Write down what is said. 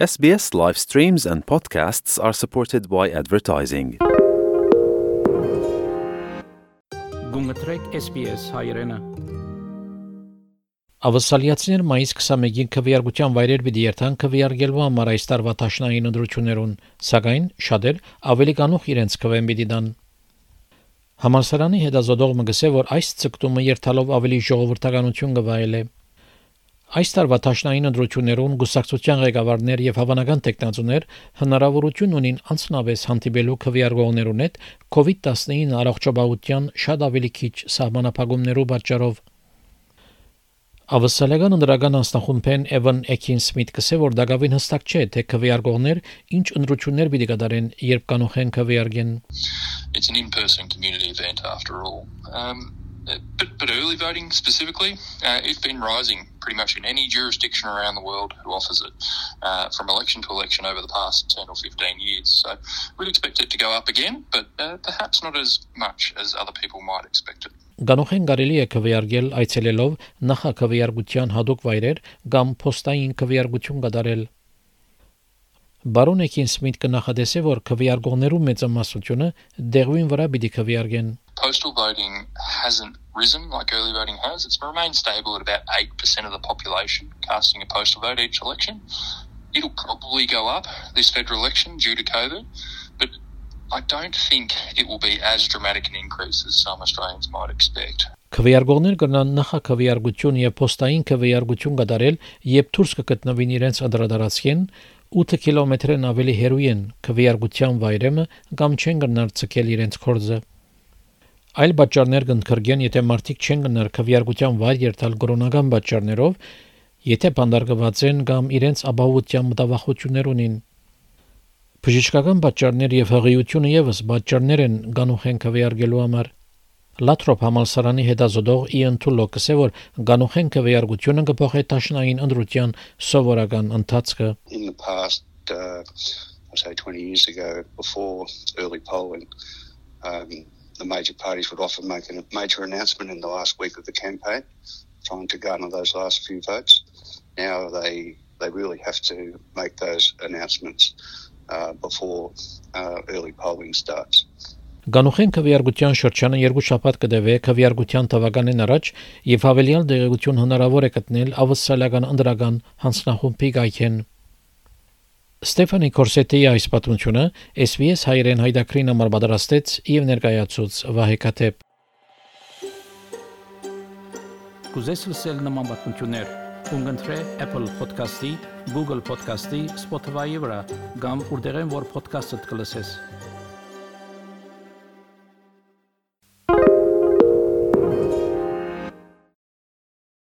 SBS live streams and podcasts are supported by advertising. Գունգտրեք SBS հայրենը։ Ավասալիացիներ մայիս 21-ին քվեարկության վայրեր պիտի երթան քվեարկելու համար այս տարվա տաշնային ընդրություններուն, սակայն շատեր ավելի կանուխ իրենց քվեն պիտի դան։ Համալսարանի հետազոտողը գսե որ այս ցկտումը երթալով ավելի ժողովրդականություն կվայելե։ Այս տարվա տաշնային ընդրություններուն գուսակցության ղեկավարներ եւ հավանական տեխնացուներ հնարավորություն ունին անցնավես հանդիպելու քվեարկողներուն հետ COVID-19 առողջապահության շատ ավելի քիչ սահմանափակումներով պատճառով Ավսալական ընդրական անստախումբեն Էվան Էքին Սմիթ կսե որ դակավին հստակ չէ թե քվեարկողներ ինչ ընդրություններ պիտի կատարեն երբ կանոխեն քվեարկեն It's an in-person community event after all. Um, but, but early voting specifically, uh, it's been rising pretty much in any jurisdiction around the world who offers it uh, from election to election over the past 10 or 15 years. So we'd expect it to go up again, but uh, perhaps not as much as other people might expect it. Գանոխեն կարելի է քվեարկել այցելելով նախաքվեարկության հadoop վայրեր կամ փոստային քվեարկություն կատարել Բարոն Էքին Սմիթ կնախադեսե որ քվեարկողներու մեծամասնությունը դեղույն վրա պիտի քվեարկեն Postal voting hasn't risen like early voting has. It's remained stable at about 8% of the population casting a postal vote each election. It'll probably go up this federal election due to COVID, but I don't think it will be as dramatic an increase as some Australians might expect. Քվեարկողներ կգնան նախաքվեարկություն եւ փոստային քվեարկություն կատարել, երբ դուրս կգտնվին իրենց անդրադարձին 8 կիլոմետրեն ավելի հեռու են քվեարկության վայրեմը կամ չեն գնար ցկել իրենց կորձը։ Այլ պատճառներ կընկրգեն, եթե մարդիկ չեն գնար քվեարկության վայր երթալ կորոնական պատճառներով, եթե բանդարգված են կամ իրենց ապահովության մտավախություններ ունին։ Բժշկական պատճառներ եւ հղիությունը եւս պատճառներ են գանուխեն քվեարկելու համար։ Լատրոփ համալսարանի հետազոտող Իան Թուլոկը ասել որ գանուխեն քվեարկությունը կփոխի տաշնային ընդրության սովորական ընթացքը In the past uh, say 20 years ago before early polling um, the major parties would often make a major announcement in the last week of the campaign trying to garner those last few votes. Now they they really have to make those announcements uh, before uh, early polling starts. Գանուխեն քվեարկության շրջանը երկու շաբաթ կդեվե քվեարկության թվականին առաջ եւ հավելյալ դեղեցություն հնարավոր է գտնել ավսալական ընդրական հանձնախումբի գայքեն Ստեֆանի Կորսետի այս պատմությունը SBS հայրեն հայդակրին համար պատրաստեց եւ ներկայացուց Վահե Կաթեփ Կուզես լսել նման պատմություններ կընտրե Apple Podcast-ի, Google Podcast-ի, Spotify-ի վրա, կամ որտեղեն որ podcast-ը կլսես։